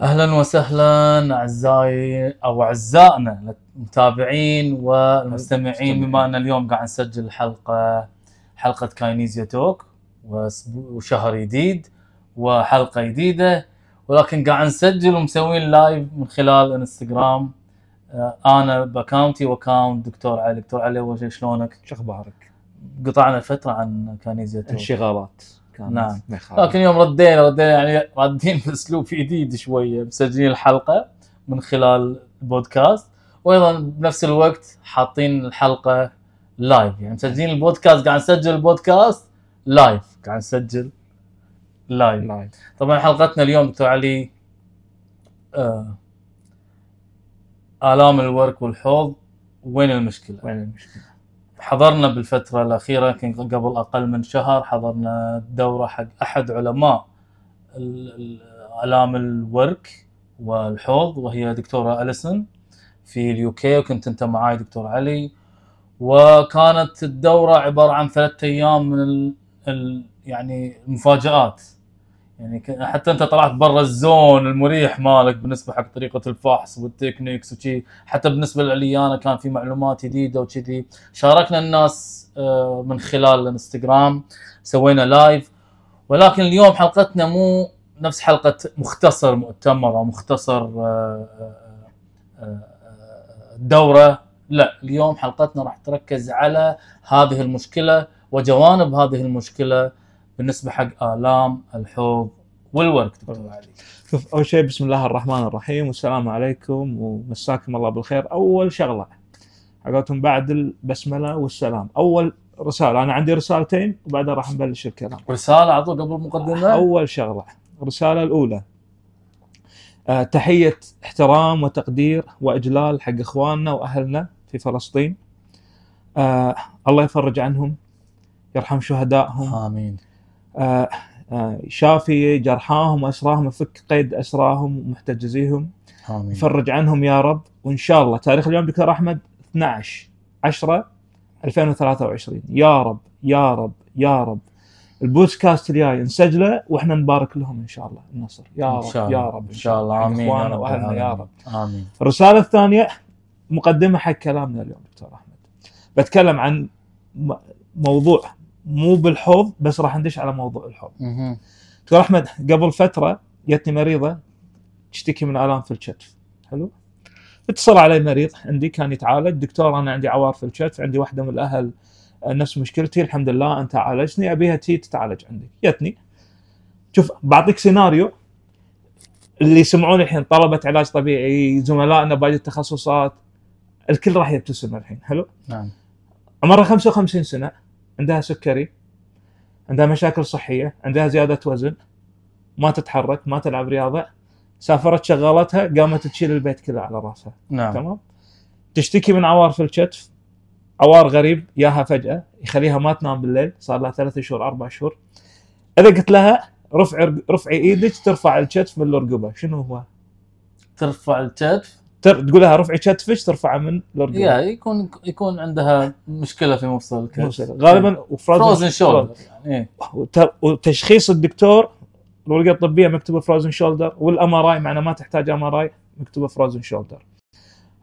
أهلا وسهلا أعزائي أو أعزائنا المتابعين والمستمعين بما أن اليوم قاعد نسجل حلقة حلقة كاينيزيا توك وشهر جديد وحلقة جديدة ولكن قاعد نسجل ومسوين live من خلال إنستغرام آه، أنا ب account ي و account دكتور علي دكتور علي أول شيء شلونك؟ شو أخبارك؟ قطعنا فتره عن كاينيزيا توك انشغالات كانت. نعم. لكن يوم ردينا ردينا يعني رادين بأسلوب جديد شوية مسجلين الحلقة من خلال البودكاست. وأيضا بنفس الوقت حاطين الحلقة live يعني مسجلين البودكاست قاعد نسجل ال podcast live قاعد نسجل live live طبعا حلقتنا اليوم دكتور علي آه آلام الورك والحوض. وين المشكلة؟ وين المشكلة؟ حضرنا بالفترة الأخيرة يمكن قبل أقل من شهر حضرنا دورة حق أحد علماء آلام الورك والحوض وهي دكتورة أليسون في ال UK وكنت أنت معاي دكتور علي. وكانت الدورة عبارة عن ثلاثة أيام من ال يعني المفاجآت يعني حتى أنت طلعت برا ال zone المريح مالك بالنسبة حق طريقة الفحص وال techniques وشي. حتى بالنسبة لي أنا كان في معلومات جديدة وكذي شاركنا الناس آه، من خلال الانستغرام. سوينا live ولكن اليوم حلقتنا مو نفس حلقة مختصر مؤتمر أو مختصر آه، آه، دورة. لا اليوم حلقتنا راح تركز على هذه المشكلة وجوانب هذه المشكلة بالنسبة حق آلام الحوض والورك دكتور. علي شوف أول شيء بسم الله الرحمن الرحيم والسلام عليكم ومساكم الله بالخير. أول شغلة حقتهم بعد البسملة والسلام. أول رسالة أنا عندي رسالتين وبعدها راح نبلش الكلام. رسالة على طول قبل المقدمة أول شغلة الرسالة الأولى. آه تحية احترام وتقدير وإجلال حق إخواننا وأهلنا في فلسطين. آه الله يفرج عنهم يرحم شهدائهم. آمين. آه، شافي جرحاهم واسراهم يفك قيد أسراهم ومحتجزيهم. آمين. يفرج عنهم يا رب وإن شاء الله. تاريخ اليوم دكتور أحمد 12 10 2023 يا رب يا رب يا رب. البودكاست الجاي نسجله وإحنا نبارك لهم إن شاء الله. النصر. يا رب الله. يا رب. إن شاء الله. يا اخواننا وأهلنا يا. رب. آمين. الرسالة الثانية مقدمة حق كلامنا اليوم دكتور أحمد. بتكلم عن موضوع مو بالحوض بس راح ندش على موضوع الحوض. دكتور أحمد قبل فترة جتني مريضة تشتكي من ألام في الكتف. حلو؟ اتصل علي مريض عندي كان يتعالج. دكتور أنا عندي عوار في الكتف عندي واحدة من الأهل آه، نفس مشكلتي الحمد لله أنت عالجتني. أبيها تي تتعالج عندي. جتني. شوف بعطيك سيناريو. اللي يسمعون الحين طلبة علاج طبيعي زملائنا باقي التخصصات الكل راح يبتسم الحين. حلو؟ نعم. عمرها 55 سنة. عندها سكري عندها مشاكل صحية عندها زيادة وزن ما تتحرك ما تلعب رياضة. سافرت شغالتها قامت تشيل البيت كله على راسها. نعم. تمام؟ تشتكي من عوار في الكتف عوار غريب ياها فجأة يخليها ما تنام بالليل صار لها ثلاثة شهور أربع شهور. إذا قلت لها رفع رفعي إيدك ترفع الكتف من الرقبة. شنو هو؟ ترفع الكتف تر... تقول لها رفعي كتفك ترفعه من الرقبه يا يكون يكون عندها مشكلة في مفصل الكتف. غالبا frozen shoulder يعني وت- وتشخيص الدكتور الورقة الطبية مكتوبة frozen shoulder وال MRI معنا ما تحتاج MRI مكتوبة frozen shoulder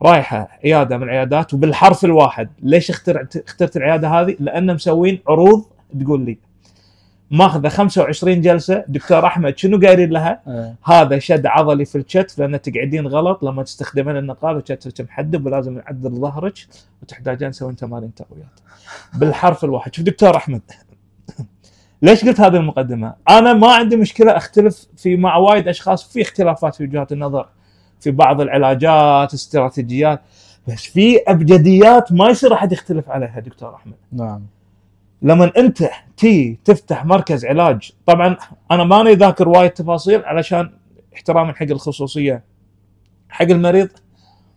رايحة عيادة من العيادات وبالحرف الواحد. ليش اخترعت اخترت العيادة هذه؟ لأن مسوين عروض تقول لي. ماخذه 25 جلسة دكتور أحمد شنو قايلين لها؟ إيه. هذا شد عضلي في الكتف لأن تقعدين غلط لما تستخدمين النقال وكتفك محدب ولازم نعدل ظهرك وتحتاجين تسوين تمارين تقويات. بالحرف الواحد شوف دكتور أحمد ليش قلت هذه المقدمة؟ أنا ما عندي مشكلة أختلف في مع وايد أشخاص في اختلافات في وجهات النظر في بعض العلاجات استراتيجيات بس في أبجديات ما يصير أحد يختلف عليها دكتور أحمد. نعم لما انت تي تفتح مركز علاج. طبعا أنا ماني ذاكر وايد تفاصيل علشان احتراما حق الخصوصية حق المريض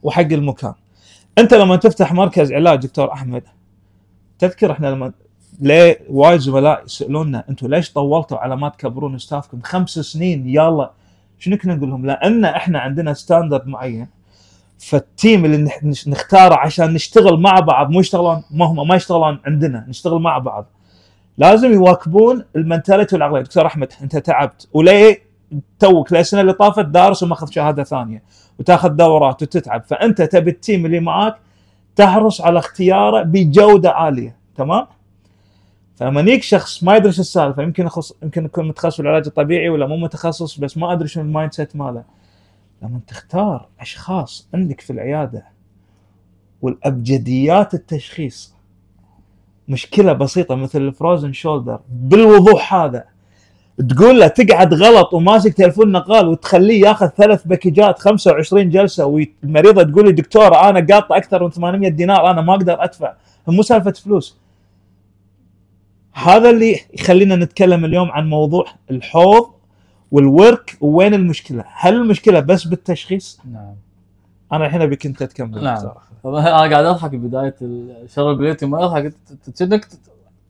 وحق المكان. أنت لما تفتح مركز علاج دكتور أحمد تذكر إحنا لما ليه وايد زملاء يسالوننا أنتم ليش طولتوا على ما تكبرون staff كم خمس سنين؟ يلا شنو كنا نقول لهم؟ لأن إحنا عندنا standard معين. فال team اللي نختاره عشان نشتغل مع بعض مو يشتغلون ما هم ما يشتغلون عندنا نشتغل مع بعض. لازم يواكبون ال mentality والعقلية. دكتور أحمد أنت تعبت. وليه توك السنة اللي طافت دارس وماخذ شهادة ثانية؟ وتاخذ دورات وتتعب. فأنت تبي ال team اللي معاك تحرص على اختياره بجودة عالية. تمام؟ فلما يجيك شخص ما يدري شو السالفة يمكن يمكن يكون متخصص العلاج الطبيعي ولا مو متخصص بس ما أدري شنو ال mindset ماله. لما تختار أشخاص عندك في العيادة والأبجديات التشخيص مشكلة بسيطة مثل ال frozen shoulder بالوضوح هذا تقول له تقعد غلط وماسك تليفون نقال وتخليه ياخذ ثلاث package ات 25 جلسة والمريضة تقول لي دكتور أنا قاطع أكثر من 800 دينار أنا ما أقدر أدفع. مو سالفة فلوس. هذا اللي يخلينا نتكلم اليوم عن موضوع الحوض والورك وين المشكلة؟ هل المشكلة بس بالتشخيص؟ نعم أنا الحين ابيك انت تكمل نعم. أنا قاعد أضحك بدايه شر البلية ما أضحك كأنك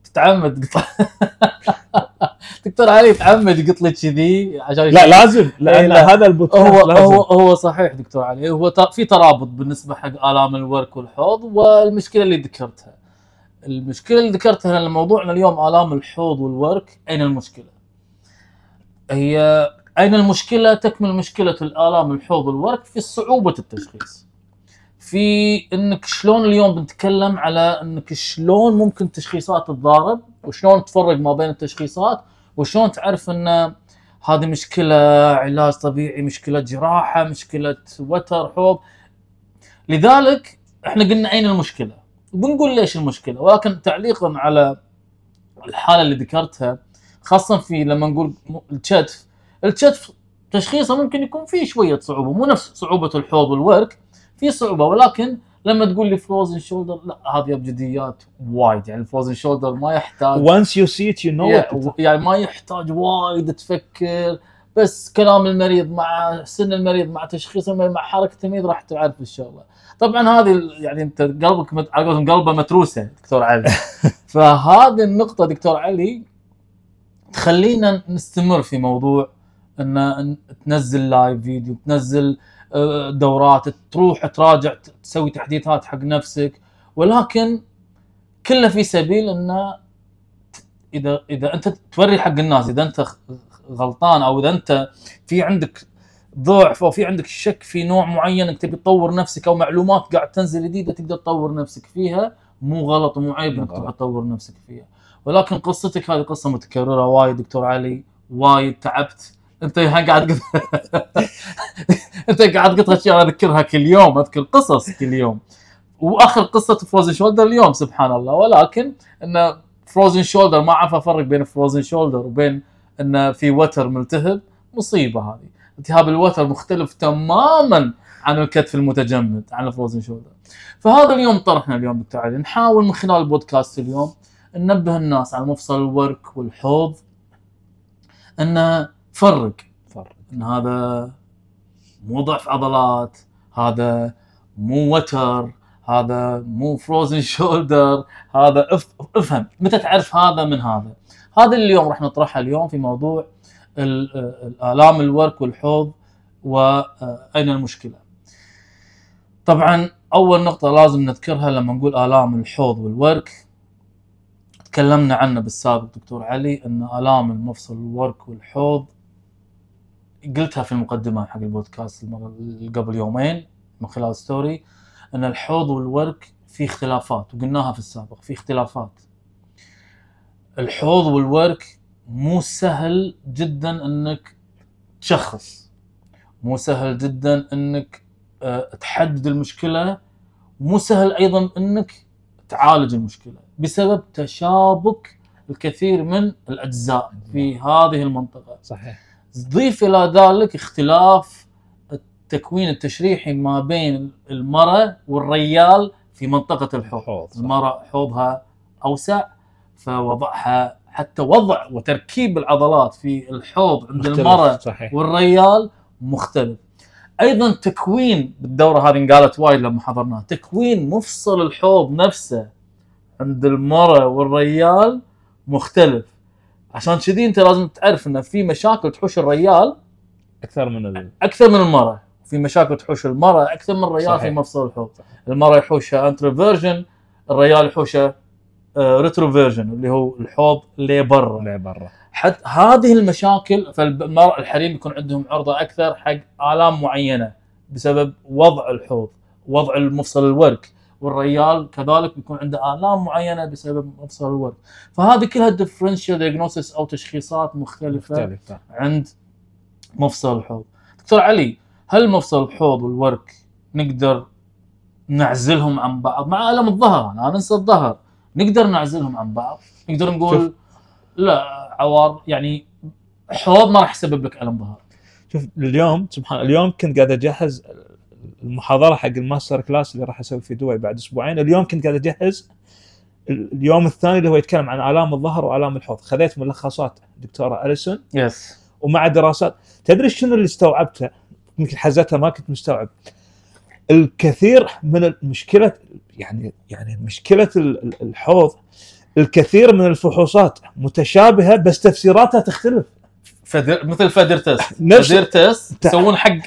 تتعمد قطع دكتور علي يتعمد يقط لي كذي عشان لا لازم لأن لا. هذا البودكاست هو لازم. هو هو صحيح دكتور علي هو في ترابط بالنسبة حق آلام الورك والحوض والمشكلة اللي ذكرتها المشكلة اللي ذكرتها لأن موضوعنا اليوم آلام الحوض والورك أين المشكلة؟ هي أين المشكلة؟ تكمن مشكلة الآلام الحوض والورك في صعوبة التشخيص. في إنك شلون اليوم بنتكلم على إنك شلون ممكن تشخيصات تتضارب وشلون تفرق ما بين التشخيصات وشلون تعرف إن هذه مشكلة علاج طبيعي مشكلة جراحة مشكلة وتر حوض لذلك إحنا قلنا أين المشكلة وبنقول ليش المشكلة ولكن تعليقا على الحالة اللي ذكرتها خاصة في لما نقول الكتف الكتف تشخيصه ممكن يكون فيه شوية صعوبة مو نفس صعوبة الحوض والورك في صعوبة ولكن لما تقول لي frozen shoulder لا هذه أبجديات وايد يعني ال frozen shoulder ما يحتاج see it you know it يع- يعني ما يحتاج وايد تفكر بس كلام المريض مع سن المريض مع تشخيص المريض مع حركة المريض راح تعرف الشغله. طبعا هذه يعني أنت قلبك مت... على قولتهم قلبه متروسة دكتور علي. فهذه النقطة دكتور علي تخلينا نستمر في موضوع إن تنزل لايف فيديو تنزل آه، دورات تروح تراجع تسوي تحديثات حق نفسك ولكن كله في سبيل انه إذا إذا أنت توري حق الناس إذا أنت غلطان أو إذا أنت في عندك ضعف أو في عندك شك في نوع معين إنك تبي تطور نفسك أو معلومات قاعد تنزل جديدة تقدر تطور نفسك فيها مو غلط ومو عيب إنك. تبغى تطور نفسك فيها ولكن قصتك هذه قصة متكررة وايد دكتور علي وايد تعبت. انت قاعد قط- انت قاعد قطها أشياء أذكرها كل يوم أذكر قصص كل يوم. وآخر قصة فروزن شولدر اليوم سبحان الله. ولكن إن فروزن شولدر ما أعرف أفرق بين فروزن شولدر وبين إن في وتر ملتهب. مصيبة هذه. التهاب الوتر مختلف تماما عن الكتف المتجمد عن ال frozen shoulder فهذا اليوم طرحنا اليوم علي. نحاول من خلال البودكاست اليوم ننبه الناس على مفصل الورك والحوض ان فرق. فرق. إن هذا مو ضعف عضلات هذا مو وتر هذا مو frozen shoulder هذا اف- افهم. متى تعرف هذا من هذا؟ هذا اللي اليوم راح نطرحها اليوم في موضوع ال- الالام الورك والحوض واين المشكلة؟ طبعا أول نقطة لازم نذكرها لما نقول آلام الحوض والورك. تكلمنا عنه بالسابق دكتور علي إن آلام المفصل الورك والحوض قلتها في المقدمة حق البودكاست قبل يومين من خلال story إن الحوض والورك في اختلافات وقلناها في السابق في اختلافات. الحوض والورك مو سهل جدا إنك تشخص مو سهل جدا إنك آه، تحدد المشكلة مو سهل أيضا إنك تعالج المشكلة. بسبب تشابك الكثير من الأجزاء في هذه المنطقة. صحيح. ضيف إلى ذلك اختلاف التكوين التشريحي ما بين المرأة والريال في منطقة الحوض. المرأة حوضها أوسع فوضعها حتى وضع وتركيب العضلات في الحوض عند صحيح. والريال مختلف. أيضا تكوين بالدورة هذه انقالت وايد لما حضرناها تكوين مفصل الحوض نفسه. عند المرأة والريال مختلف. عشان كذي انت لازم تعرف ان في مشاكل تحوش الريال أكثر من ال... أكثر من المرأة. في مشاكل تحوش المرأة أكثر من الريال صحيح. في مفصل الحوض. المرأة يحوشها anteversion الريال يحوشه retroversion اللي هو الحوض لبرا اللي برا. حتى هذه المشاكل فالمرأة الحريم يكون عندهم عرضة أكثر حق آلام معينة بسبب وضع الحوض وضع المفصل الورك. والريال كذلك بيكون عنده آلام معينة بسبب مفصل الورك فهذه كلها differential diagnosis أو تشخيصات مختلفة مختلفة. عند مفصل الحوض. دكتور علي هل مفصل الحوض والورك نقدر نعزلهم عن بعض؟ مع ألم الظهر أنا ننسى الظهر. نقدر نعزلهم عن بعض؟ نقدر نقول شوف. لا عوار يعني حوض ما راح يسبب لك ألم ظهر. شوف اليوم سبحان اليوم كنت قاعد أجهز المحاضرة حق ال master class اللي راح أسوي في دبي بعد أسبوعين. اليوم كنت قاعد أجهز اليوم الثاني اللي هو يتكلم عن آلام الظهر وآلام الحوض. خذيت ملخصات دكتورة أليسون yes ومع دراسات. تدري شنو اللي استوعبته؟ يمكن حزتها ما كنت مستوعب. الكثير من المشكلة يعني يعني مشكلة ال- ال- الحوض الكثير من الفحوصات متشابهة بس تفسيراتها تختلف. FADIR مثل FADIR test. FADIR test يسوون حق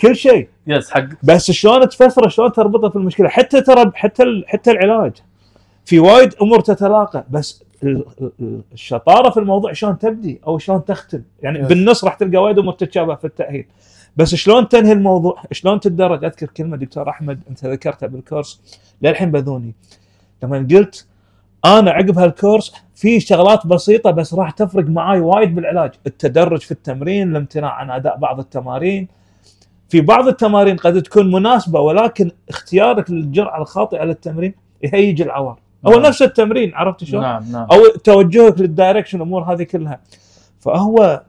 كل شيء. yes حق بس شلون تفسره شلون تربطه في المشكلة؟ حتى ترى حتى حتى العلاج. في وايد أمور تتلاقى بس ال- ال- الشطارة في الموضوع شلون تبدي أو شلون تختم؟ يعني Yes. بالنص راح تلقى وايد أمور تتشابه في التأهيل. بس شلون تنهي الموضوع؟ شلون تتدرج؟ أذكر كلمة دكتور أحمد أنت ذكرتها بالكورس. للحين بذوني. لما قلت أنا عقب هالكورس في شغلات بسيطة بس راح تفرق معاي وايد بالعلاج. التدرج في التمرين الامتناع عن أداء بعض التمارين في بعض التمارين قد تكون مناسبة ولكن اختيارك للجرعه الخاطئه للتمرين يهيج العوار أو نعم. نفس التمرين عرفت شلون؟ نعم نعم أو توجهك لل direction الأمور هذه كلها فهو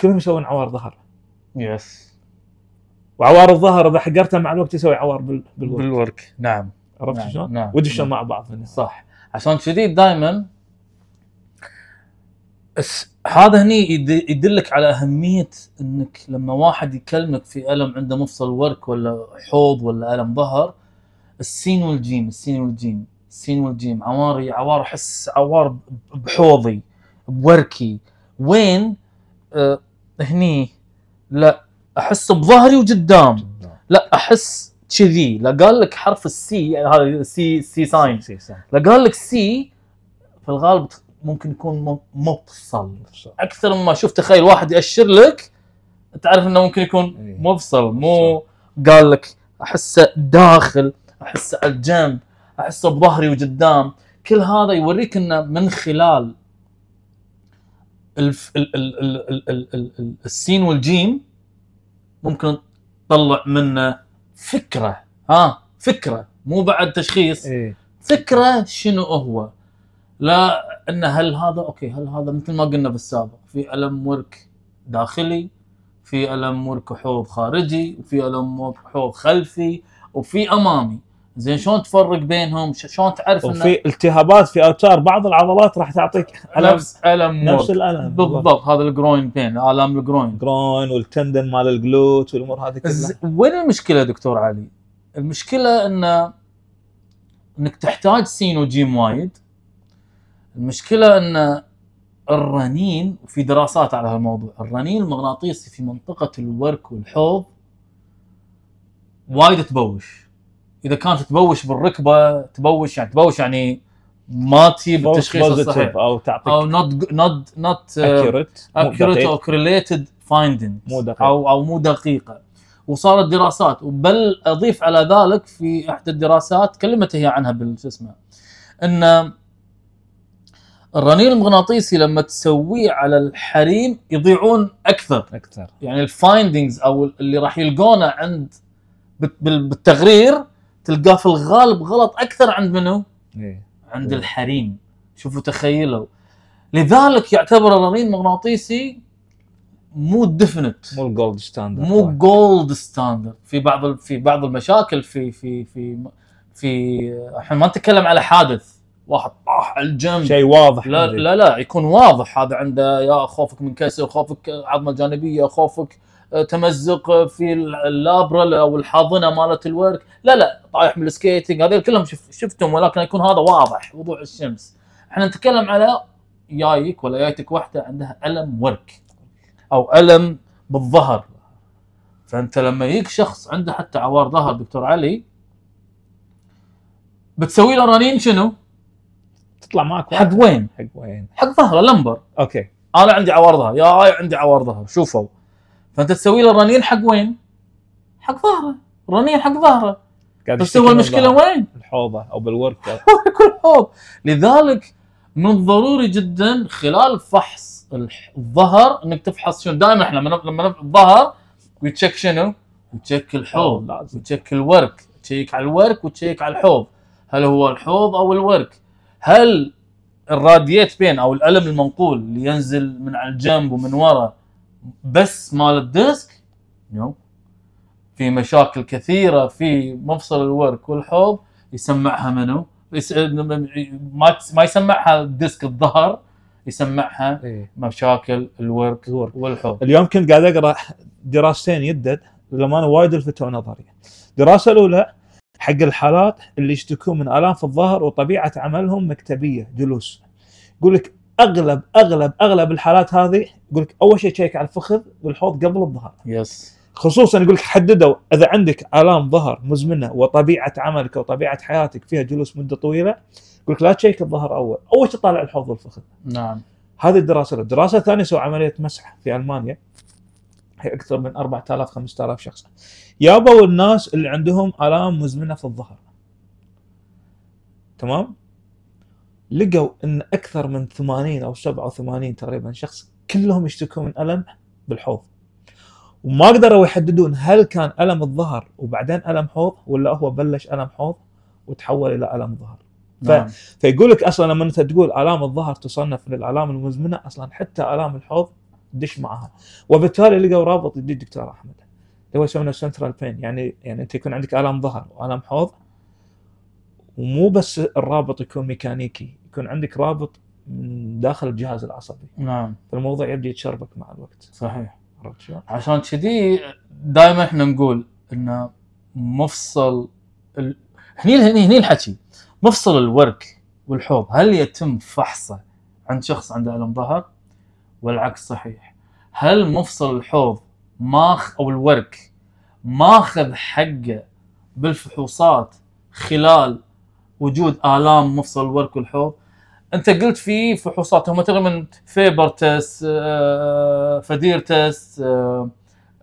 كلهم يسوون عوار ظهر yes وعوار الظهر إذا حقرتها مع الوقت يسوي عوار بال- بالوقت بالورك نعم عرفت نعم، شلون؟ نعم، ودشوا نعم. مع بعض. صح عشان كذي دائما هذا هني يد- يدلك على أهمية إنك لما واحد يكلمك في ألم عنده مفصل ورك ولا حوض ولا ألم ظهر السين والجيم السين والجيم السين والجيم عواري عوار احس عوار بحوضي بوركي. وين؟ آه هني. لا أحس بظهري وقدام. لا أحس كذي. لا قال لك حرف ال C يعني هذا C sign. C- C- لا قال لك C في الغالب ممكن يكون مفصل. أكثر مما شوف تخيل واحد يأشر لك تعرف إنه ممكن يكون إيه. مفصل مو قال لك أحسه داخل أحسه على الجنب أحسه بظهري وقدام. كل هذا يوريك إنه من خلال الف... ال... ال... ال... ال... ال... السين والجيم ممكن تطلع منه فكرة. ها فكرة مو بعد تشخيص. إيه؟ فكرة شنو هو؟ لا إن هل هذا أوكي هل هذا مثل ما قلنا بالسابق في ألم ورك داخلي في ألم ورك حوض خارجي وفي ألم ورك حوض خلفي وفي أمامي. زين شلون تفرق بينهم؟ شلون تعرف انه وفي التهابات في اوتار بعض العضلات راح تعطيك ألم. نفس ألم نفس الألم بالضبط. هذا ال groin بين آلام الجروين الجروين والتندن مال الجلوت والأمور هذه ز- كلها وين المشكلة دكتور علي؟ المشكلة إن إنك تحتاج سين وجيم وايد. المشكلة أن الرنين وفي دراسات على هالموضوع الرنين المغناطيسي في منطقة الورك والحوض وايد تبوش. إذا كانت تبوش بالركبة تبوش يعني تبوش يعني ما تجيب التشخيص الصحيح. أو تعطيك أو not not not accurate أو correlated findings. مو دقيق. أو أو مو دقيقة. وصارت دراسات. بل أضيف على ذلك في إحدى الدراسات تكلمت هي عنها بالشو اسمه إن الرنين المغناطيسي لما تسويه على الحريم يضيعون أكثر. أكثر. يعني ال findings أو اللي راح يلقونه عند بال- بال- بالتقرير تلقاه في الغالب غلط أكثر عند منو؟ إيه. عند الحريم. شوفوا تخيلوا. لذلك يعتبر الرنين المغناطيسي مو definite مو ال gold standard مو gold standard في بعض في بعض المشاكل في في في في إحنا ما نتكلم على حادث. واحد طاح على الجنب. شيء واضح لا لا لا يكون واضح. هذا عنده يا خوفك من كسر خوفك عظمة جانبية خوفك آه، تمزق في ال labral أو الحاضنه مالت الورك. لا لا طايح من ال skating هذول كلهم شف شفتهم ولكن يكون هذا واضح. وضوح الشمس. إحنا نتكلم على جايك ولا جايتك واحدة عندها ألم ورك أو ألم بالظهر. فأنت لما يجيك شخص عنده حتى عوار ظهر دكتور علي بتسوي له رنين شنو؟ تطلع معك حق وين؟ حق وين. حق ظهره lumbar. أوكي. أنا عندي عوار ظهر. يا عندي عوار ظهر. شوفوا. فأنت تسوي له رنين حق وين؟ حق ظهره. رنين حق ظهره. قاعد بس هو المشكلة. وين؟ الحوضة أو بالورك كل حوض لذلك من الضروري جدا خلال فحص الظهر إنك تفحص شنو؟ دائما إحنا لما لما الظهر ويتشيك شنو؟ يتشيك الحوض. وتشيك الورك. تشيك على الورك وتشيك على الحوض. هل هو الحوض أو الورك؟ هل ال radiated pain أو الألم المنقول اللي ينزل من على الجنب ومن ورا بس مال ال disc no في مشاكل كثيرة في مفصل الورك والحوض يسمعها منو. ما ما يسمعها ديسك الظهر يسمعها إيه. مشاكل الورك الورك. والحوض اليوم كنت قاعد أقرأ دراستين يدد للأمانة وايد لفتوا نظري. الدراسه الأولى حق الحالات اللي يشتكون من آلام في الظهر وطبيعة عملهم مكتبية جلوس. يقول لك أغلب أغلب أغلب الحالات هذه يقول لك أول شيء تشيك على الفخذ والحوض قبل الظهر. yes خصوصا يقول لك حددوا إذا عندك آلام ظهر مزمنة وطبيعة عملك وطبيعة حياتك فيها جلوس مدة طويلة يقول لك لا تشيك الظهر أول، أول شيء طالع الحوض والفخذ. نعم هذه الدراسة الدراسة الثانية سووا عملية مسح في ألمانيا أكثر من 4000 5000 شخص. جابوا الناس اللي عندهم ألام مزمنة في الظهر. تمام؟ لقوا إن أكثر من 80 أو 87 تقريبا شخص كلهم يشتكون من ألم بالحوض. وما قدروا يحددون هل كان ألم الظهر وبعدين ألم حوض ولا هو بلش ألم حوض وتحول إلى ألم ظهر. ف- نعم. فيقول لك أصلا لما أنت تقول ألام الظهر تصنف للألام المزمنة أصلا حتى ألام الحوض دش معها وبالتالي لقوا رابط جديد دكتور أحمد. اللي هو يسمونه سنترال بين يعني يعني أنت يكون عندك آلام ظهر وآلام حوض. ومو بس الرابط يكون ميكانيكي يكون عندك رابط من داخل الجهاز العصبي. نعم. فالموضوع يبدأ يتشربك مع الوقت. صحيح. عرفت شلون؟ عشان كذي دائما إحنا نقول إن مفصل ال... هني هني هني الحكي. مفصل الورك والحوض هل يتم فحصه عند شخص عنده الم ظهر؟ والعكس صحيح. هل مفصل الحوض ماخ أو الورك ماخذ حقه بالفحوصات خلال وجود آلام مفصل الورك والحوض؟ أنت قلت في فحوصات هم تقريبا FABER test آه، FADIR test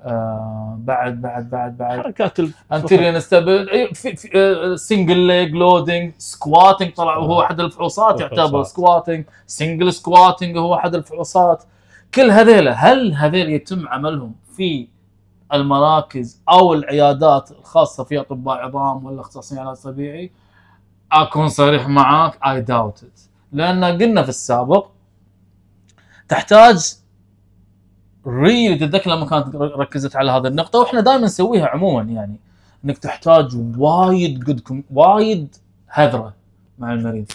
آه، بعد بعد بعد بعد. حركات ال- anterior instability في في single leg loading squatting طلع وهو أحد الفحوصات يعتبر. squatting single squatting هو أحد الفحوصات. كل هذيلا هل هذيل يتم عملهم في المراكز أو العيادات الخاصة في أطباء عظام ولا اختصاصيين علاج طبيعي؟ أكون صريح معاك اي داوت ات لأن قلنا في السابق تحتاج really تتذكر لما كانت ركزت على هذه النقطة وإحنا دائما نسويها عموما يعني إنك تحتاج وايد قد وايد هذره مع المريض.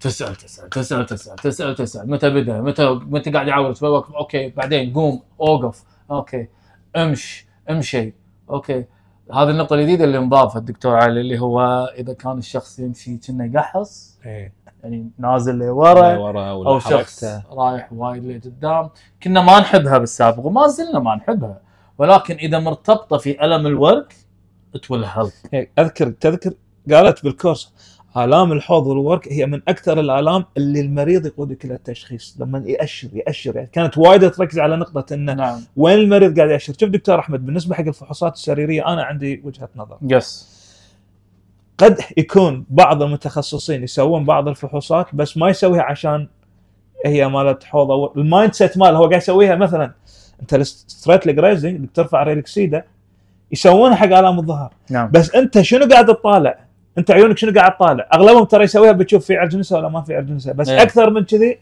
تسأل تسأل تسأل تسأل تسأل تسأل. متى بدأ؟ متى متى قاعد وقف okay بعدين قوم أوقف. okay امش أمشي. okay. هذه النقطة الجديدة اللي انضافت الدكتور علي اللي هو إذا كان الشخص يمشي كأنه يقحص إيه. يعني نازل لورا أو شخص. رايح وايد لقدام كنا ما نحبها بالسابق وما زلنا ما نحبها. ولكن إذا مرتبطة في ألم الورك تول هيلب هيك اذكر تذكر قالت بالكورس آلام الحوض والورك هي من أكثر الآلام اللي المريض يقودك إلى التشخيص. لما يأشر يأشر. يعني كانت وايد تركز على نقطة إنه نعم. وين المريض قاعد يأشر؟ شوف دكتور أحمد بالنسبة حق الفحوصات السريرية أنا عندي وجهة نظر. يس قد يكون بعض المتخصصين يسوون بعض الفحوصات بس ما يسويها عشان هي مالت حوض ال mindset ماله هو قاعد يسويها مثلا أنت ال straight leg raising اللي ترفع ريلك سيدة يسوونها حق آلام الظهر نعم بس أنت شنو قاعد تطالع؟ أنت عيونك شنو قاعد تطالع؟ أغلبهم ترى يسويها بتشوف في عرق نسا ولا ما في عرق نسا بس إيه. أكثر من كذي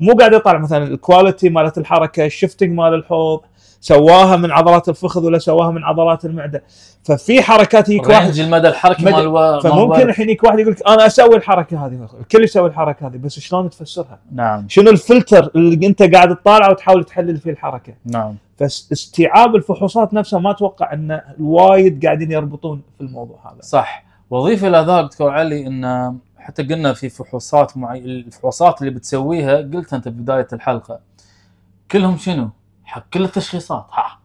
مو قاعد يطالع مثلا ال quality مالت الحركة ال shifting مال الحوض سواها من عضلات الفخذ ولا سواها من عضلات المعدة ففي حركات يجيك واحد المدى الحركي مال و- فممكن. الحين يجيك واحد يقول لك أنا أسوي الحركة هذه الكل يسوي الحركة هذه بس شلون تفسرها؟ نعم شنو الفلتر اللي أنت قاعد تطالعه وتحاول تحلل فيه الحركة؟ نعم فاستيعاب الفحوصات نفسها ما أتوقع أن الوايد قاعدين يربطون في الموضوع هذا. صح وأضيف إلى ذلك دكتور علي إن حتى قلنا في فحوصات معي... الفحوصات اللي بتسويها قلت أنت في بداية الحلقة كلهم شنو؟ حق كل التشخيصات ها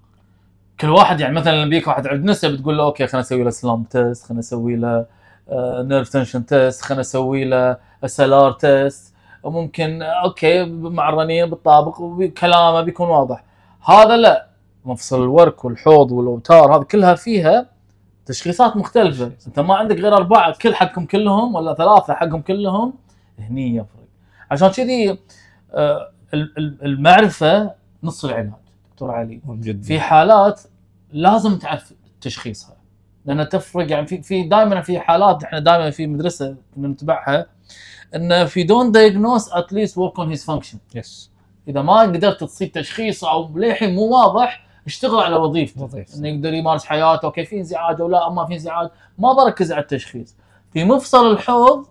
كل واحد يعني مثلا لما بييك واحد عند نسا بتقول له okay خلينا نسوي له slump test خلينا نسوي له nerve tension test خلينا نسوي له SLR test وممكن okay مع الرنين بالطابق وكلامه بيكون واضح. هذا لا. مفصل الورك والحوض والأوتار هذه كلها فيها تشخيصات مختلفة. أنت ما عندك غير أربعة كل حقهم كلهم ولا ثلاثة حقهم كلهم هني يفرق. عشان كذي آه، ال- ال- المعرفة نص العلاج دكتور علي. جدا. في حالات لازم تعرف تشخيصها. لانها تفرق يعني في في دائما في حالات إحنا دائما في مدرسة كنا نتبعها إن if you don't diagnose at least work on his function yes إذا ما قدرت تصيد تشخيص أو للحين مو واضح اشتغل على وظيفته. وظيفته. إنه يقدر يمارس حياته okay في انزعاج أو لا ما في انزعاج ما بركز على التشخيص. في مفصل الحوض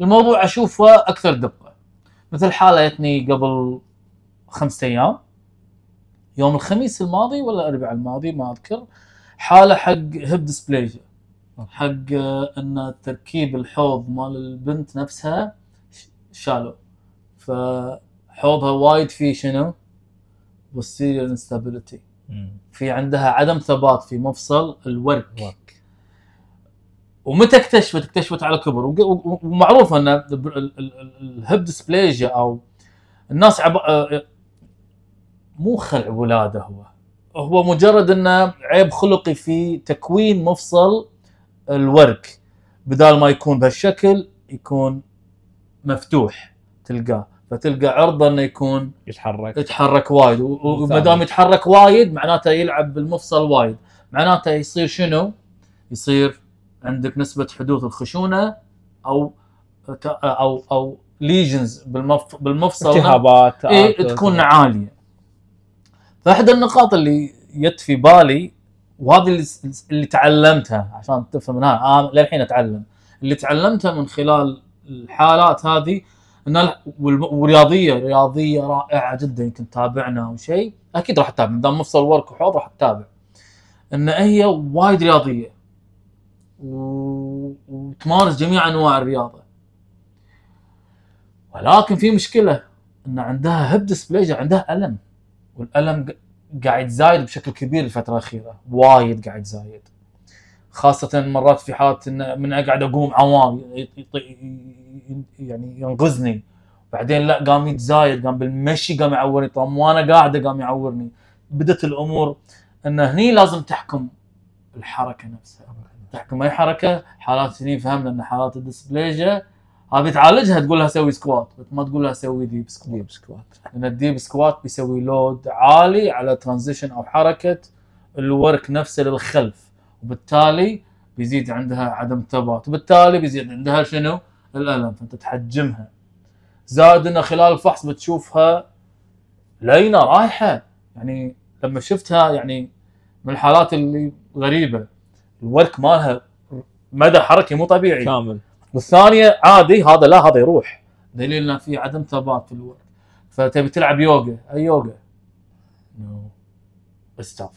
الموضوع أشوفه أكثر دقة. مثل حاله جتني قبل خمسة أيام. يوم الخميس الماضي ولا الأربعاء الماضي ما أذكر حالة حق hip dysplasia حق آه، إن تركيب الحوض مال البنت نفسها ش- شالوا فحوضها وايد فيه شنو؟ posterior instability في عندها عدم ثبات في مفصل الورك ورك. ومتى اكتشفت؟ اكتشفت على كبر ومعروف إن ال hip dysplasia أو الناس عب... مو خلع ولاده هو. هو مجرد إنه عيب خلقي في تكوين مفصل الورك. بدال ما يكون بهالشكل يكون مفتوح تلقاه. فتلقى عرضه إنه يكون يتحرك. يتحرك وايد. وما. دام يتحرك وايد معناته يلعب بالمفصل وايد. معناته يصير شنو؟ يصير عندك نسبة حدوث الخشونة أو أو أو lesions بالمف... بالمفصل. التهابات إيه. تكون عالية. فاحدى النقاط اللي جت في بالي وهذه اللي, اللي تعلمتها عشان تفهم منها آه للحين أتعلم. اللي تعلمتها من خلال الحالات هذه إن ورياضيه رياضية رائعة جدا يمكن تتابعنا أو شيء. أكيد راح تتابع دام مفصل ورك وحوض راح تتابع إن هي وايد رياضية. وتمارس جميع أنواع الرياضة. ولكن في مشكلة إن عندها هيب ديسبليجيا عندها ألم. والألم قاعد زايد بشكل كبير الفترة الأخيرة وايد قاعد زايد. خاصة مرات في حالات إن من قاعد أقوم عوام يعني ينقذني بعدين لا قام يتزايد قام بالمشي قام يعورني. طب وأنا قاعدة قام يعورني. بدت الأمور إن هني لازم تحكم الحركة نفسها. تحكم أي حركة حالات هني فهمنا إن حالات ال dysplasia هذه تعالجها تقول لها سوي squat بس ما تقول لها سوي deep squat deep squat لأن ال deep squat بيسوي load عالي على transition أو حركة الورك نفسه للخلف. وبالتالي بيزيد عندها عدم ثبات وبالتالي بيزيد عندها شنو؟ الألم. فأنت تحجمها. زائد إنه خلال الفحص بتشوفها لينة رايحة. يعني لما شفتها يعني من الحالات اللي غريبة الورك مالها مدى حركي مو طبيعي. كامل. والثانية عادي هذا لا هذا يروح. دليل إنه في عدم ثبات في الورك فتبي تلعب يوغا؟ أي يوغا؟ نو بس تف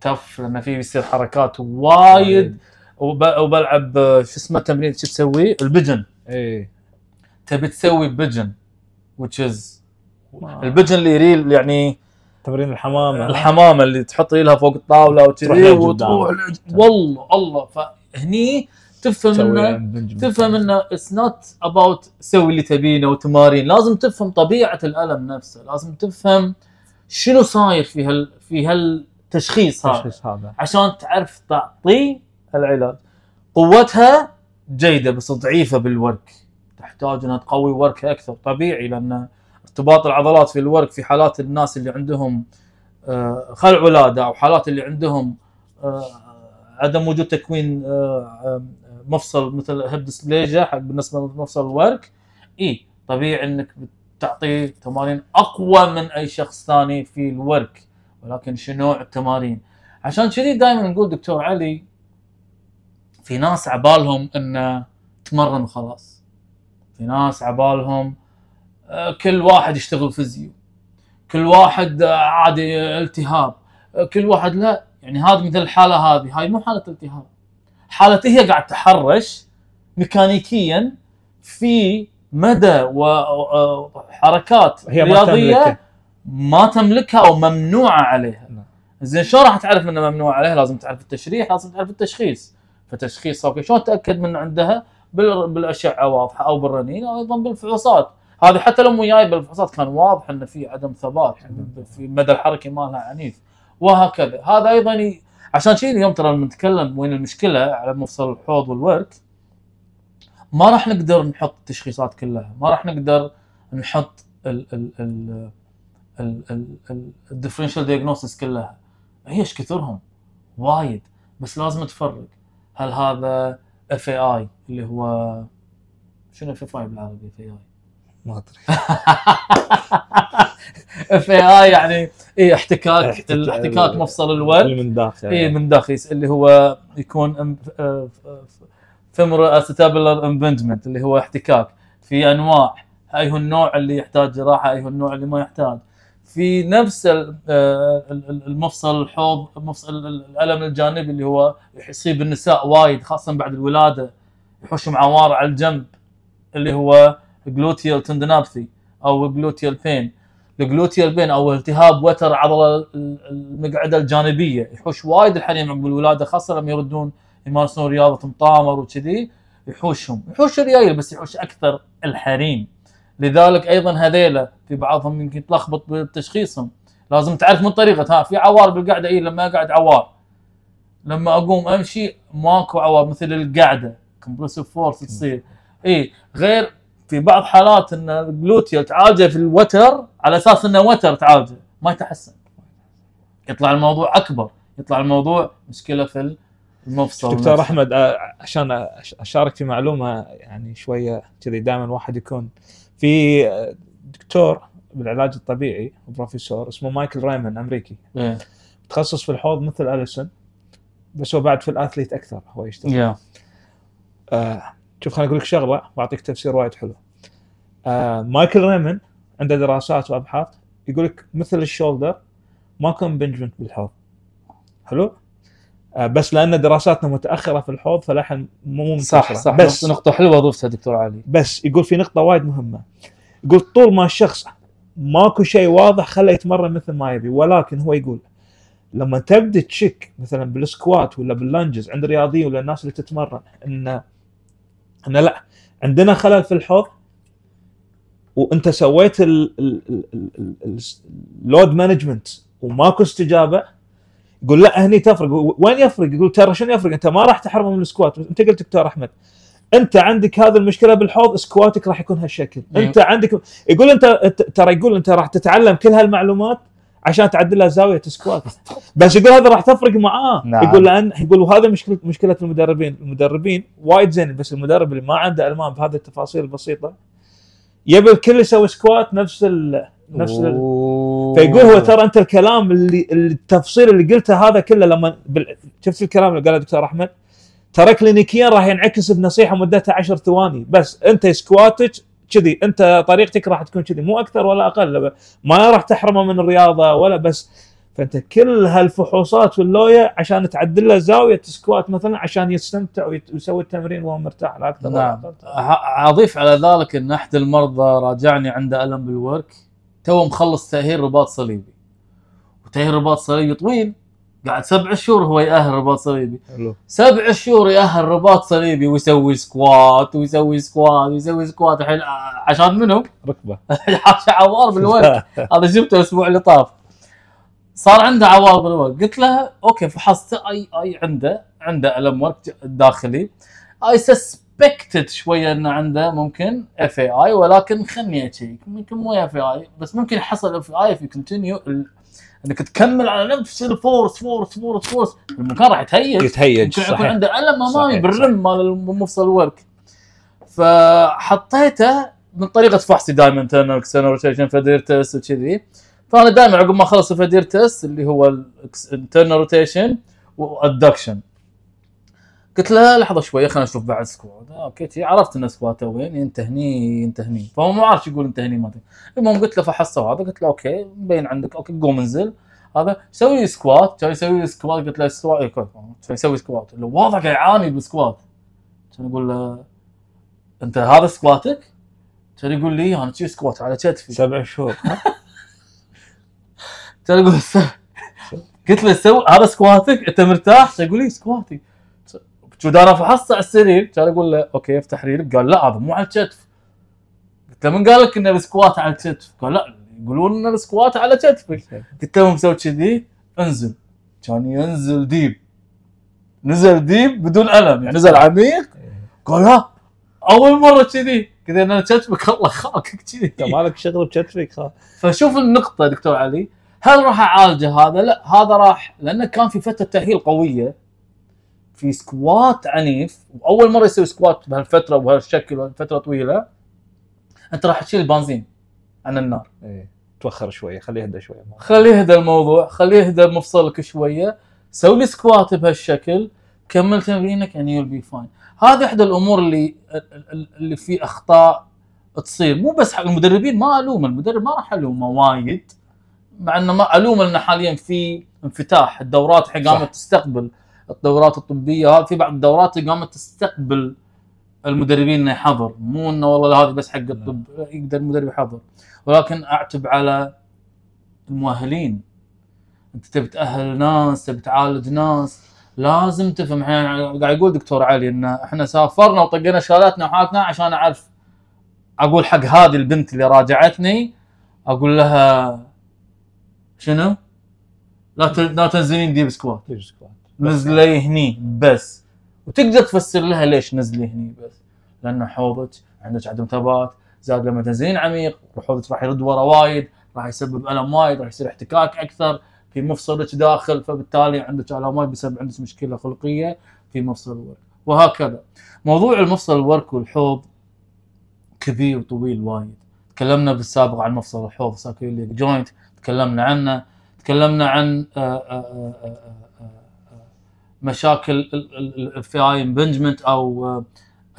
تف لأن في بيصير حركات وايد. وب- وبلعب شو اسمه تمرين شو تسوي؟ البجن. إيه. تبي تسوي pigeon which is ال pigeon اللي يريل يعني تمرين الحمامة. الحمامة اللي تحط ريلها فوق الطاولة. وتروح لج- والله الله. فهني تفهم انه تفهم إنه it's not about سوي اللي تبينه وتمارين. لازم تفهم طبيعة الألم نفسه. لازم تفهم شنو صاير في هال في هالتشخيص هذا. التشخيص هذا. عشان تعرف تعطيه العلاج. قوتها جيدة بس ضعيفة بالورك. تحتاج إنها تقوي وركها أكثر. طبيعي لأن ارتباط العضلات في الورك في حالات الناس اللي عندهم آه، خلع ولادة أو حالات اللي عندهم آه، عدم وجود تكوين آه، مفصل مثل hip dysplasia حق بالنسبة لمفصل الورك. إي طبيعي إنك بتعطيه تمارين أقوى من أي شخص ثاني في الورك ولكن شو نوع التمارين؟ عشان كذي دائما نقول دكتور علي في ناس عبالهم انه تمرن وخلاص. في ناس عبالهم آه، كل واحد يشتغل فيزيو. كل واحد آه، عادي التهاب. آه، كل واحد لا. يعني هذا مثل الحالة هذه. هاي مو حالة التهاب. حاله هي قاعد تحرش ميكانيكيا في مدى وحركات هي ما رياضية تملكه. ما تملكها أو ممنوعة عليها نعم. زين شلون راح تعرف انه ممنوع عليها لازم تعرف التشريح لازم تعرف التشخيص فتشخيص أوكي شلون تأكد من عندها بال- بالأشعة واضحة أو بالرنين أو أيضا بالفحوصات هذه حتى لو مو جاي بالفحوصات كان واضح انه في عدم ثبات في المدى الحركي مالها عنيف وهكذا هذا أيضا. عشان شيء اليوم ترى لما نتكلم وين المشكلة على مفصل الحوض والورك ما راح نقدر نحط التشخيصات كلها ما راح نقدر نحط ال ال ال ال differential diagnosis كلها. هي إيش كثرهم؟ وايد. بس لازم تفرق. هل هذا اف اي اي اللي هو شنو اف اي بالعربي؟ اف اي اي ما أدري. اف اي اي يعني اي احتكاك احتكاك- الاحتكاك مفصل الورك اللي من داخل. اي من داخل اللي هو يكون femoroacetabular impingement اللي هو احتكاك. في أنواع هاي هو النوع اللي يحتاج جراحة هاي هو النوع اللي ما يحتاج. في نفس ال- ال- ال- المفصل الحوض مفصل ال- الألم الجانبي اللي هو يصيب النساء وايد خاصة بعد الولادة. يحوشهم عوار على الجنب اللي هو gluteal tendinopathy أو gluteal pain ال gluteal pain أو التهاب وتر عضلة ال- المقعدة الجانبية. يحوش وايد الحريم عقب الولادة خاصة لما يردون يمارسون رياضة مطامر وكذي يحوشهم. يحوش الريايل بس يحوش أكثر الحريم. لذلك أيضا هذيلا في بعضهم يمكن تلخبط بتشخيصهم. لازم تعرف من طريقة. ها في عوار بالقعدة. اي لما أقعد عوار. لما أقوم أمشي ماكو عوار. مثل القعدة. compressive force تصير. اي غير في بعض حالات إن ال gluteal تعالجه في الوتر على أساس إنه وتر تعالجه ما يتحسن يطلع الموضوع أكبر يطلع الموضوع مشكلة في المفصل دكتور نفسه. أحمد آه، عشان أشارك في معلومة يعني شوية كذي دائما واحد يكون في آه، دكتور بالعلاج الطبيعي بروفيسور اسمه مايكل رايمن أمريكي إيه. متخصص في الحوض مثل أليسون بس هو بعد في الأثليت أكثر هو يشتغل يا آه شوف خليني أقول لك شغلة وأعطيك تفسير وايد حلو. آه مايكل ريمن عنده دراسات وأبحاث يقول لك مثل ال shoulder ماكو impingement بالحوض. حلو؟ آه بس لأن دراساتنا متأخرة في الحوض فلحن مو منتشره صح صح بس نقطة حلوة ضفتها دكتور علي. بس يقول في نقطة وايد مهمة. يقول طول ما الشخص ماكو شيء واضح خله يتمرن مثل ما يبي ولكن هو يقول لما تبدأ تشك مثلا بال squat ولا بال lunges عند الرياضيين ولا الناس اللي تتمرن إن ان لا عندنا خلل في الحوض وأنت سويت ال load management وماكو استجابة يقول لا هني تفرق وين يفرق؟ يقول ترى شنو يفرق؟ أنت ما راح تحرمه من ال squat أنت قلت دكتور أحمد أنت عندك هذه المشكلة بالحوض سكواتك راح يكون هالشكل مم. أنت عندك يقول انت- ترى يقول أنت راح تتعلم كل هالمعلومات عشان تعدل لها زاوية squat. بس يقول هذا راح تفرق معاه. نعم. يقول لأن يقول وهذا مشكله مشكلة المدربين. المدربين وايد زين بس المدرب اللي ما عنده ألمام بهذه التفاصيل البسيطة يبي الكل يسوي squat نفس ال نفس ال. فيقول هو ترى أنت الكلام اللي التفصيل اللي قلته هذا كله لما بال... شفت الكلام اللي قاله دكتور أحمد؟ ترى clinically راح ينعكس بنصيحة مدتها 10 ثواني. بس أنت سكواتك كذي. أنت طريقتك راح تكون كذي. مو أكثر ولا أقل. ما راح تحرمه من الرياضة ولا بس. فأنت كل هالفحوصات واللوية عشان تعدل له زاوية squat مثلا عشان يستمتع ويسوي التمرين وهو مرتاح لا أكثر نعم. أضيف على ذلك إن أحد المرضى راجعني عنده ألم بالورك. تو مخلص تأهيل رباط صليبي. وتأهيل رباط صليبي طويل. قاعد سبع شهور هو يأهل رباط صليبي. حلو. سبع شهور يأهل رباط صليبي ويسوي squat ويسوي squat ويسوي squat الحين عشان منو؟ ركبة. عشان عوار بالورك هذا شفته الأسبوع اللي طاف. صار عنده عوار بالورك قلت له أوكي فحصت أي أي عنده عنده الم ورك داخلي. I suspected شوية انه عنده ممكن FAI ولكن خلني أشيك. ممكن مو FAI بس ممكن يحصل FAI في continue انك تكمل على نفس ال force force force force. المكان راح يتهيج. يتهيج يمكن يكون عنده ألم أمامي بال rim مال المفصل الورك. فحطيته من طريقة فحصي دائما internal external rotation FADIR test وكذي. فأنا دائما عقب ما أخلص الفادير تيست اللي هو ال internal rotation وال adduction قلت له لحظة شوية خلينا نشوف بعد squat أوكي تي عرفت إن squat ه وين ينتهني ينتهني. فهو ما عارف يقول انتهني ما أدري. المهم قلت له فحصه هذا قلت له أوكي مبين عندك أوكي قوم انزل. هذا سوي لي squat كان يسوي لي squat قلت له squat إيه،. كان يسوي squat اللي واضح قاعد يعاني بال squat كان يقول له أنت هذا سكواتك؟ كان يقول لي أنا شي squat على كتفي سبع شهور. كان يقول قلت له سوي هذا سكواتك أنت مرتاح؟ كان يقول لي squat ي شو أنا فحصت على السرير كان أقول له أوكي افتح ريلك قال لا هذا مو على الكتف. قلت له من قال لك ان ال squat على الكتف؟ قال لا يقولون ان ال squat على كتفك قلت له مسوي كذي انزل. كان ينزل deep. نزل deep بدون ألم يعني نزل عميق. قال لا أول مرة كذي. له أنا كتفك الله خاكك كذي. أنت مالك شغل بكتفك فشوف النقطة دكتور علي. هل راح أعالجه هذا؟ لا هذا راح لأنه كان في فترة تأهيل قوية. في squat عنيف وأول مرة يسوي squat بهالفترة وبهالشكل وفترة طويلة أنت راح تشيل البنزين عن النار. إيه توخر شوية خليه يهدى شوية. خليه يهدى الموضوع خليه يهدى مفصلك شوية. سوي لي squat بهالشكل كمل تمرينك and you'll be fine. هذه إحدى الأمور اللي اللي في أخطاء تصير. مو بس حق المدربين ما ألوم المدرب ما راح ألومه وايد مع إنه ما ألوم إنه حاليا في انفتاح. الدورات صح. قامت تستقبل. الدورات الطبية هذه في بعض الدورات قامت تستقبل المدربين إنه يحضر. مو إنه والله هذه بس حق الطب يقدر المدرب يحضر. ولكن أعتب على المؤهلين. أنت تبي تأهل ناس تبي تعالج ناس لازم تفهم. إحنا قاعد يقول دكتور علي إن إحنا سافرنا وطقينا شهاداتنا وحالتنا عشان أعرف. أقول حق هذه البنت اللي راجعتني أقول لها شنو؟ لا لا تنزلين deep squat ليش squat نزلي هني بس. وتقدر تفسر لها ليش نزلي هني بس. لأن حوضك عندك عدم ثبات زاد لما تنزلين عميق حوضك راح يرد ورا وايد راح يسبب ألم وايد راح يصير احتكاك أكثر في مفصلك داخل فبالتالي عندك الام وايد بسبب عندك مشكلة خلقية في مفصل الورك. وهكذا. موضوع المفصل الورك والحوض كبير وطويل وايد. تكلمنا بالسابق عن مفصل الحوض sacroiliac joint تكلمنا عنه تكلمنا عن آه، آه، آه، آه، آه، آه، مشاكل ال FAI impingement أو آه،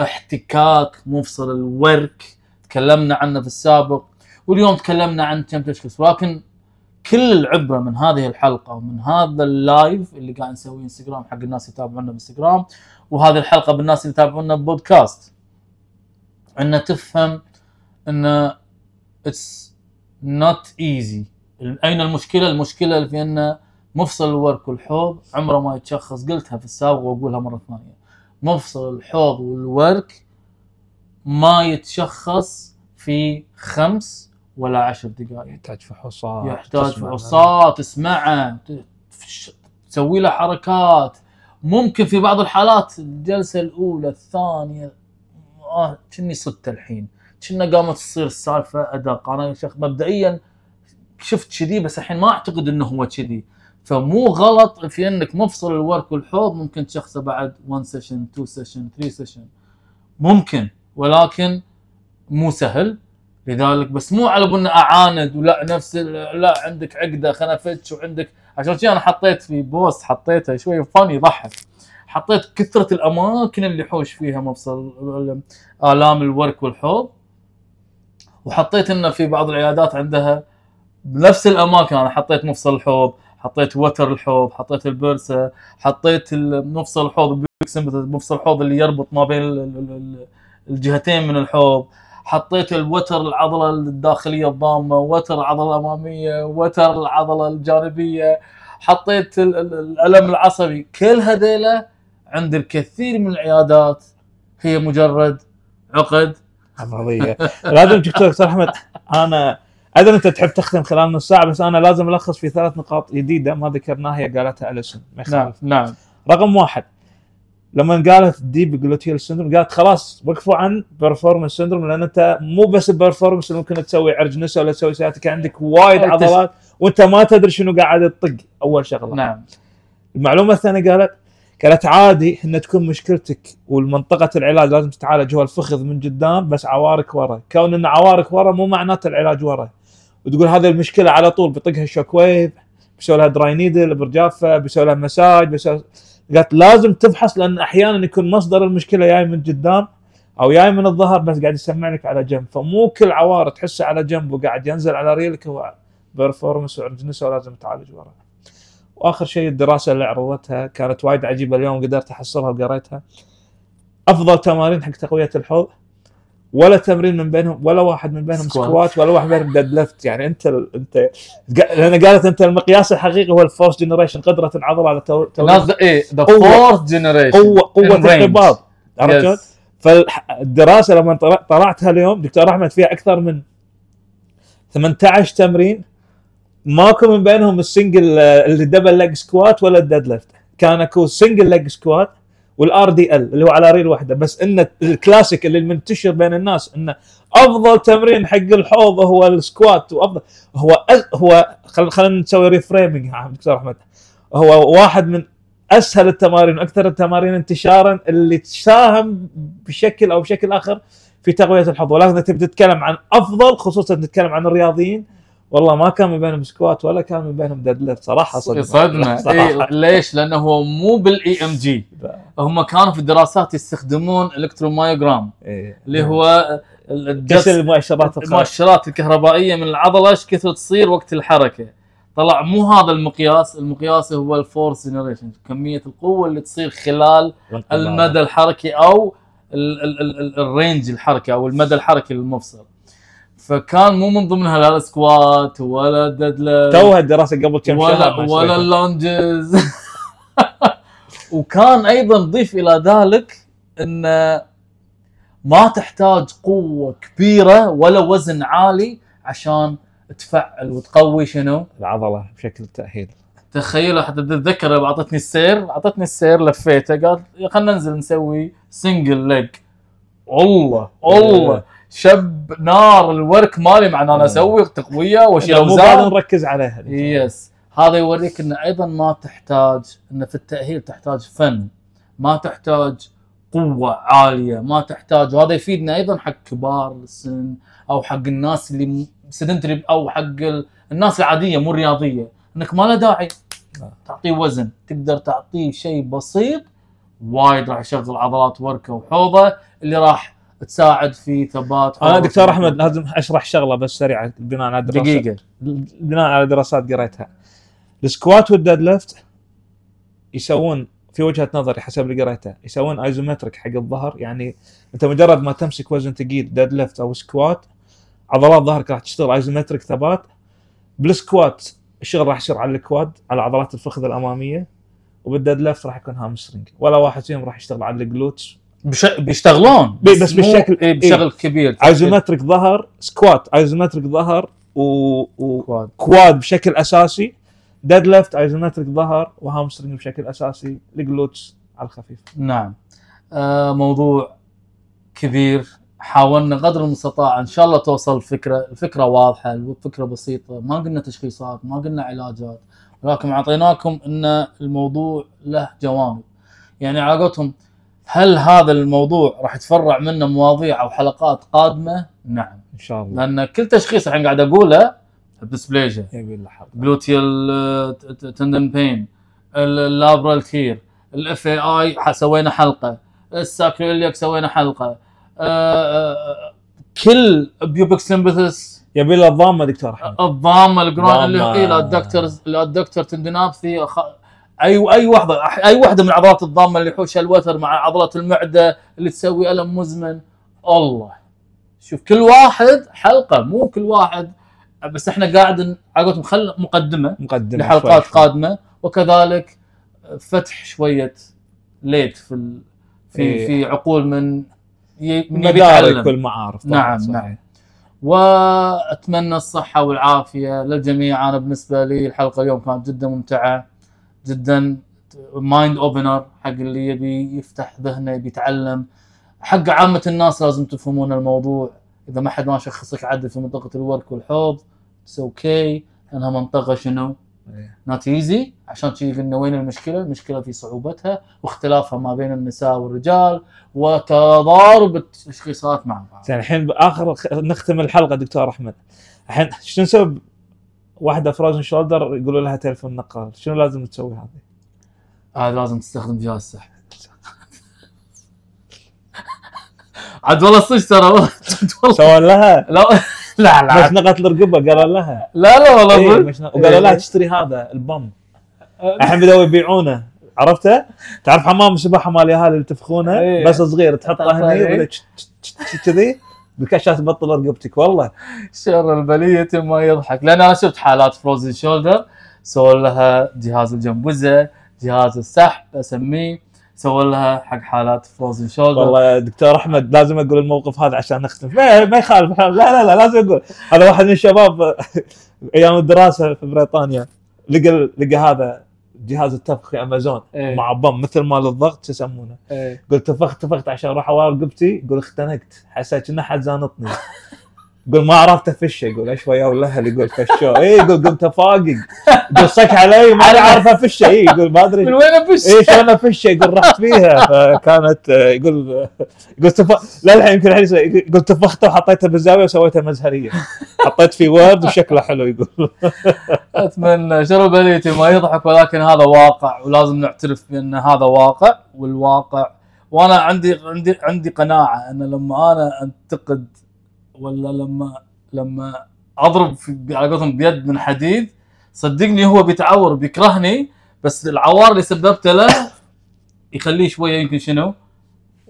احتكاك مفصل الورك. تكلمنا عنه في السابق. واليوم تكلمنا عن تمبتشكس ولكن كل العبره من هذه الحلقة ومن هذا اللايف اللي قاعد نسويه انستغرام حق الناس يتابعونا بالانستغرام وهذه الحلقة بالناس اللي يتابعونا بودكاست إن تفهم إن it's not easy أين المشكلة؟ المشكلة في إن مفصل الورك والحوض عمره ما يتشخص. قلتها في السابق وأقولها مرة ثانية. مفصل الحوض والورك ما يتشخص في خمس ولا عشر دقائق. يحتاج فحوصات يحتاج فحوصات تسمعه تسوي له حركات. ممكن في بعض الحالات الجلسة الأولى الثانية آه كني صدت الحين. كنا قامت تصير السالفة أدق. أنا مبدئيا شفت كذي بس الحين ما أعتقد إنه هو كذي. فمو غلط في انك مفصل الورك والحوض ممكن تشخصه بعد 1 session 2 session 3 session ممكن ولكن مو سهل. لذلك بس مو على بنا أعاند ولا نفس لا عندك عقدة خلنا فتش وعندك. عشان كذا أنا حطيت في بوست حطيتها شوي فاني يضحك حطيت كثرة الأماكن اللي حوش فيها مفصل ال- آلام الورك والحوض. وحطيت إنه في بعض العيادات عندها بنفس الأماكن أنا حطيت مفصل الحوض. حطيت وتر الحوض حطيت البرسة حطيت مفصل الحوض مفصل الحوض اللي يربط ما بين ال- ال- ال- الجهتين من الحوض. حطيت الوتر العضلة الداخلية الضامة وتر العضله الاماميه وتر العضلة الجانبية. حطيت ال- ال- الألم العصبي. كل هذيلا عند الكثير من العيادات هي مجرد عقد. عضليه لازم دكتور أحمد أنا أدري أنت تحب تختم خلال نص ساعة بس أنا لازم ألخص في ثلاث نقاط جديدة ما ذكرناها هي قالتها أليسون نعم نعم. رقم واحد لما قالت deep gluteal syndrome قالت خلاص وقفوا عن piriformis syndrome لأن أنت مو بس ال piriformis اللي ممكن تسوي عرق نسا ولا تسوي sciatic عندك وايد عضلات وأنت ما تدري شنو قاعد تطق أول شغلة. نعم. المعلومة الثانية قالت قالت عادي إن تكون مشكلتك والمنطقة العلاج لازم تتعالج هو الفخذ من قدام بس عوارك ورا. كون إن عوارك ورا مو معناته العلاج ورا. وتقول هذه المشكلة على طول بيطقها shock wave بيسوي لها dry needle إبر جافة بيسوي لها مساج بيسوي قالت لازم تفحص لأن أحيانا يكون مصدر المشكلة جاي من قدام أو جاي من الظهر بس قاعد يسمع لك على جنب فمو كل عوار تحسه على جنب وقاعد ينزل على ريلك هو بيرفورمنس وعرجنسه ولازم تعالج وراه. وآخر شيء الدراسة اللي عرضتها كانت وايد عجيبة اليوم قدرت أحصلها وقريتها. أفضل تمارين حق تقوية الحوض ولا تمرين من بينهم ولا واحد من بينهم squat. squat ولا واحد منهم deadlift يعني أنت ال- أنت لأن قالت أنت المقياس الحقيقي هو ال force generation قدرة العضلة على تو- إيه ذا. force generation قوة قوة الانقباض عرفت شلون؟ فالدراسة لما طلع- طلعتها اليوم دكتور أحمد فيها أكثر من 18 تمرين ماكو من بينهم ال single آه، اللي double leg squat ولا ال deadlift كان أكو single leg squat وال RDL اللي هو على ريل واحدة. بس إن الكلاسيك اللي منتشر بين الناس انه أفضل تمرين حق الحوض هو ال squat وأفضل. هو as هو خل خلينا نسوي reframing دكتور أحمد. هو واحد من أسهل التمارين وأكثر التمارين انتشارا اللي تساهم بشكل أو بشكل آخر في تقوية الحوض. ولكن تبي تتكلم عن أفضل خصوصا تتكلم عن الرياضيين والله ما كان من بينهم squat ولا كان من بينهم deadlift. صراحة صدمة. صراحة. إيه ليش؟ لأنه هو مو بال EMG هم كانوا في الدراسات يستخدمون electromyogram إيه. اللي هو الجس- كسر المؤشرات. المؤشرات الكهربائية من العضلة إيش كثر تصير وقت الحركة. طلع مو هذا المقياس المقياس هو ال force generation كمية القوة اللي تصير خلال المدى الحركي أو ال- ال- ال- ال- ال range الحركي أو المدى الحركي للمفصل. فكان مو من ضمنها لا ال squat ولا ال dead توها الدراسه قبل كم شهر ولا ما ولا. ال lunges. وكان أيضا ضيف إلى ذلك إن ما تحتاج قوة كبيرة ولا وزن عالي عشان تفعل وتقوي شنو؟ العضلة بشكل تأهيل. تخيلوا حتى تتذكر أعطتني السير أعطتني السير لفيته قال خلينا ننزل نسوي سنجل ليج والله. والله. شب نار الورك مالي مع إن أنا أسوي تقوية واشيل مو اوزان نركز عليها يس هذا يوريك انه أيضا ما تحتاج انه في التأهيل تحتاج فن ما تحتاج قوة عالية ما تحتاج. وهذا يفيدنا أيضا حق كبار السن أو حق الناس اللي سيدنتري أو حق ال- الناس العادية مو الرياضية. إنك ما له داعي. تعطيه وزن. تقدر تعطيه شيء بسيط وايد راح يشغل عضلات وركة وحوضة اللي راح تساعد في ثبات أنا حوض. دكتور أحمد لازم أشرح شغلة بس سريعه بناء على دراسات دقيقة. بناء على دراسات قريتها. ال squat وال deadlift يسوون في وجهة نظري حسب اللي قريته يسوون isometric حق الظهر يعني أنت مجرد ما تمسك وزن ثقيل deadlift أو squat عضلات ظهرك راح تشتغل isometric ثبات. بال squat الشغل راح يصير على ال quad على عضلات الفخذ الأمامية وبال deadlift راح يكون hamstring ولا واحد فيهم راح يشتغل على ال glutes بش... بيشتغلون بي- بس مو- بالشكل- إيه بشغل كبير isometric ظهر squat isometric ظهر و... و... quad. quad بشكل أساسي deadlift isometric ظهر و hamstring بشكل أساسي ال glutes على الخفيف. نعم. آه موضوع كبير. حاولنا قدر المستطاع إن شاء الله توصل الفكرة. الفكرة واضحة الفكرة بسيطة ما قلنا تشخيصات ما قلنا علاجات ولكن أعطيناكم إن الموضوع له جوانب. يعني على قولتهم هل هذا الموضوع راح يتفرع منه مواضيع أو حلقات قادمة؟ نعم. إن شاء الله. لأن كل تشخيص الحين قاعد أقوله حلقه جلوتيال تندن بين اللابرال تير الاف اي اي سوينا حلقة الساكريليك سوينا حلقة آه، آه، كل بيوبك سمبثس يبي له ضامه دكتور. احمد الضامة. الجرون اللي ضامة. هي الادكتور الادكتور تندنابثي أي أي واحدة أي واحدة من عضلات الضامة اللي يحوش الوتر مع عضلة المعدة اللي تسوي ألم مزمن الله شوف كل واحد حلقة مو كل واحد بس إحنا قاعد على قولتهم مقدمة مقدمة لحلقات شوي. قادمة وكذلك فتح شوية light في ال... في إيه. في عقول من ي... من يتعلم والمعارف نعم، صحيح. نعم. وأتمنى الصحة والعافية للجميع أنا بالنسبة لي الحلقة اليوم كانت جدا ممتعة جدا. mind opener حق اللي يبي يفتح ذهنه يبي يتعلم. حق عامة الناس لازم تفهمون الموضوع. إذا ما حد ما شخصك عدل في منطقة الورك والحوض it's okay لأنها منطقة شنو؟ not easy عشان شي قلنا وين المشكلة؟ المشكلة في صعوبتها واختلافها ما بين النساء والرجال وتضارب التشخيصات مع بعض. زين الحين بآخر نختم الحلقة دكتور أحمد. الحين شنو نسوي واحدة frozen shoulder يقولوا لها تلفون نقال شنو لازم تسوي هذه؟ هذا لازم تستخدم جهاز سحب عاد والله صدق ترى سووا لها لا لا لا مشنقه الرقبه قالوا لها لا لا والله إيه صدق. مشنقة. وقالوا لها إيه. تشتري هذا البم الحين بدأوا يبيعونه عرفته؟ تعرف حمام السباحه مال الاهالي اللي تفخونه إيه. بس صغير تحطه هنا إيه. كذي بالكشات تبطل رقبتك والله. شر البلية ما يضحك. لأن أنا شفت حالات فروزن شولدر سووا لها جهاز الجنبوزة جهاز السحب أسميه. سووا لها حق حالات فروزن شولدر والله يا دكتور أحمد لازم أقول الموقف هذا عشان نختم ما, ما يخالف. لا لا لا لازم أقول. هذا واحد من الشباب أيام الدراسة في بريطانيا لقى لقى هذا. جهاز التفخ في أمازون إيه. مع بم مثل مال الضغط شو يسمونه؟ إيه. قلت تفخت تفخت عشان أروح اوار رقبتي يقول اختنقت. حسيت إنه حد زانطني. يقول ما عرفت أفشه يقول إيش وياه والاهل يقول فشوه. اي يقول قمت أفاقق. يقول صك علي ما عارف أفشه. اي يقول ما أدري. من وين ابش؟ اي شلون أفشه؟ يقول رحت فيها. فكانت يقول يقول تف... لا الحين يمكن يقول تفخته وحطيته بالزاوية وسويته مزهرية. حطيت فيه وورد وشكله حلو يقول. أتمنى. شر بليتي ما يضحك ولكن هذا واقع ولازم نعترف بأن هذا واقع والواقع. وأنا عندي عندي عندي قناعة أن لما أنا أنتقد ولا لما لما أضرب في على قولتهم بيد من حديد صدقني هو بيتعور بيكرهني بس العوار اللي سببته له يخليه شوية يمكن شنو؟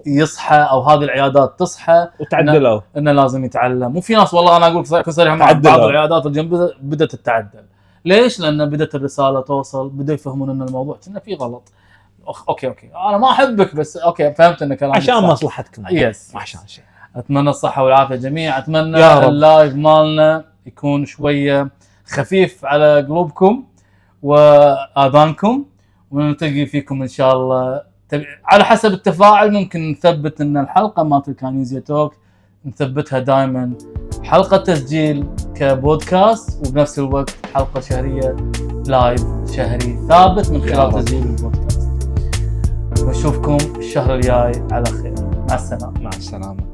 يصحى أو هذه العيادات تصحى وتعدلوا انه لازم يتعلم. وفي ناس والله أنا أقول لك صريح مع. بعض العيادات الجنب بدأت تتعدل. ليش؟ لأن بدأت الرسالة توصل بدأوا يفهمون إن الموضوع كنا في غلط. okay okay. أنا ما أحبك بس okay فهمت إن كلامك عشان. مصلحتكم. yes عشان شيء. أتمنى الصحة والعافية جميع أتمنى يا رب. ال live مالنا يكون شوية خفيف على قلوبكم وآذانكم. ونلتقي فيكم إن شاء الله على حسب التفاعل ممكن نثبت إن الحلقة مالت ال Kinesia Talk نثبتها دائما حلقة تسجيل كبودكاست وبنفس الوقت حلقة شهرية لايف شهري ثابت من خلال. تسجيل البودكاست. ونشوفكم الشهر الجاي على خير. مع السلامة. مع السلامة.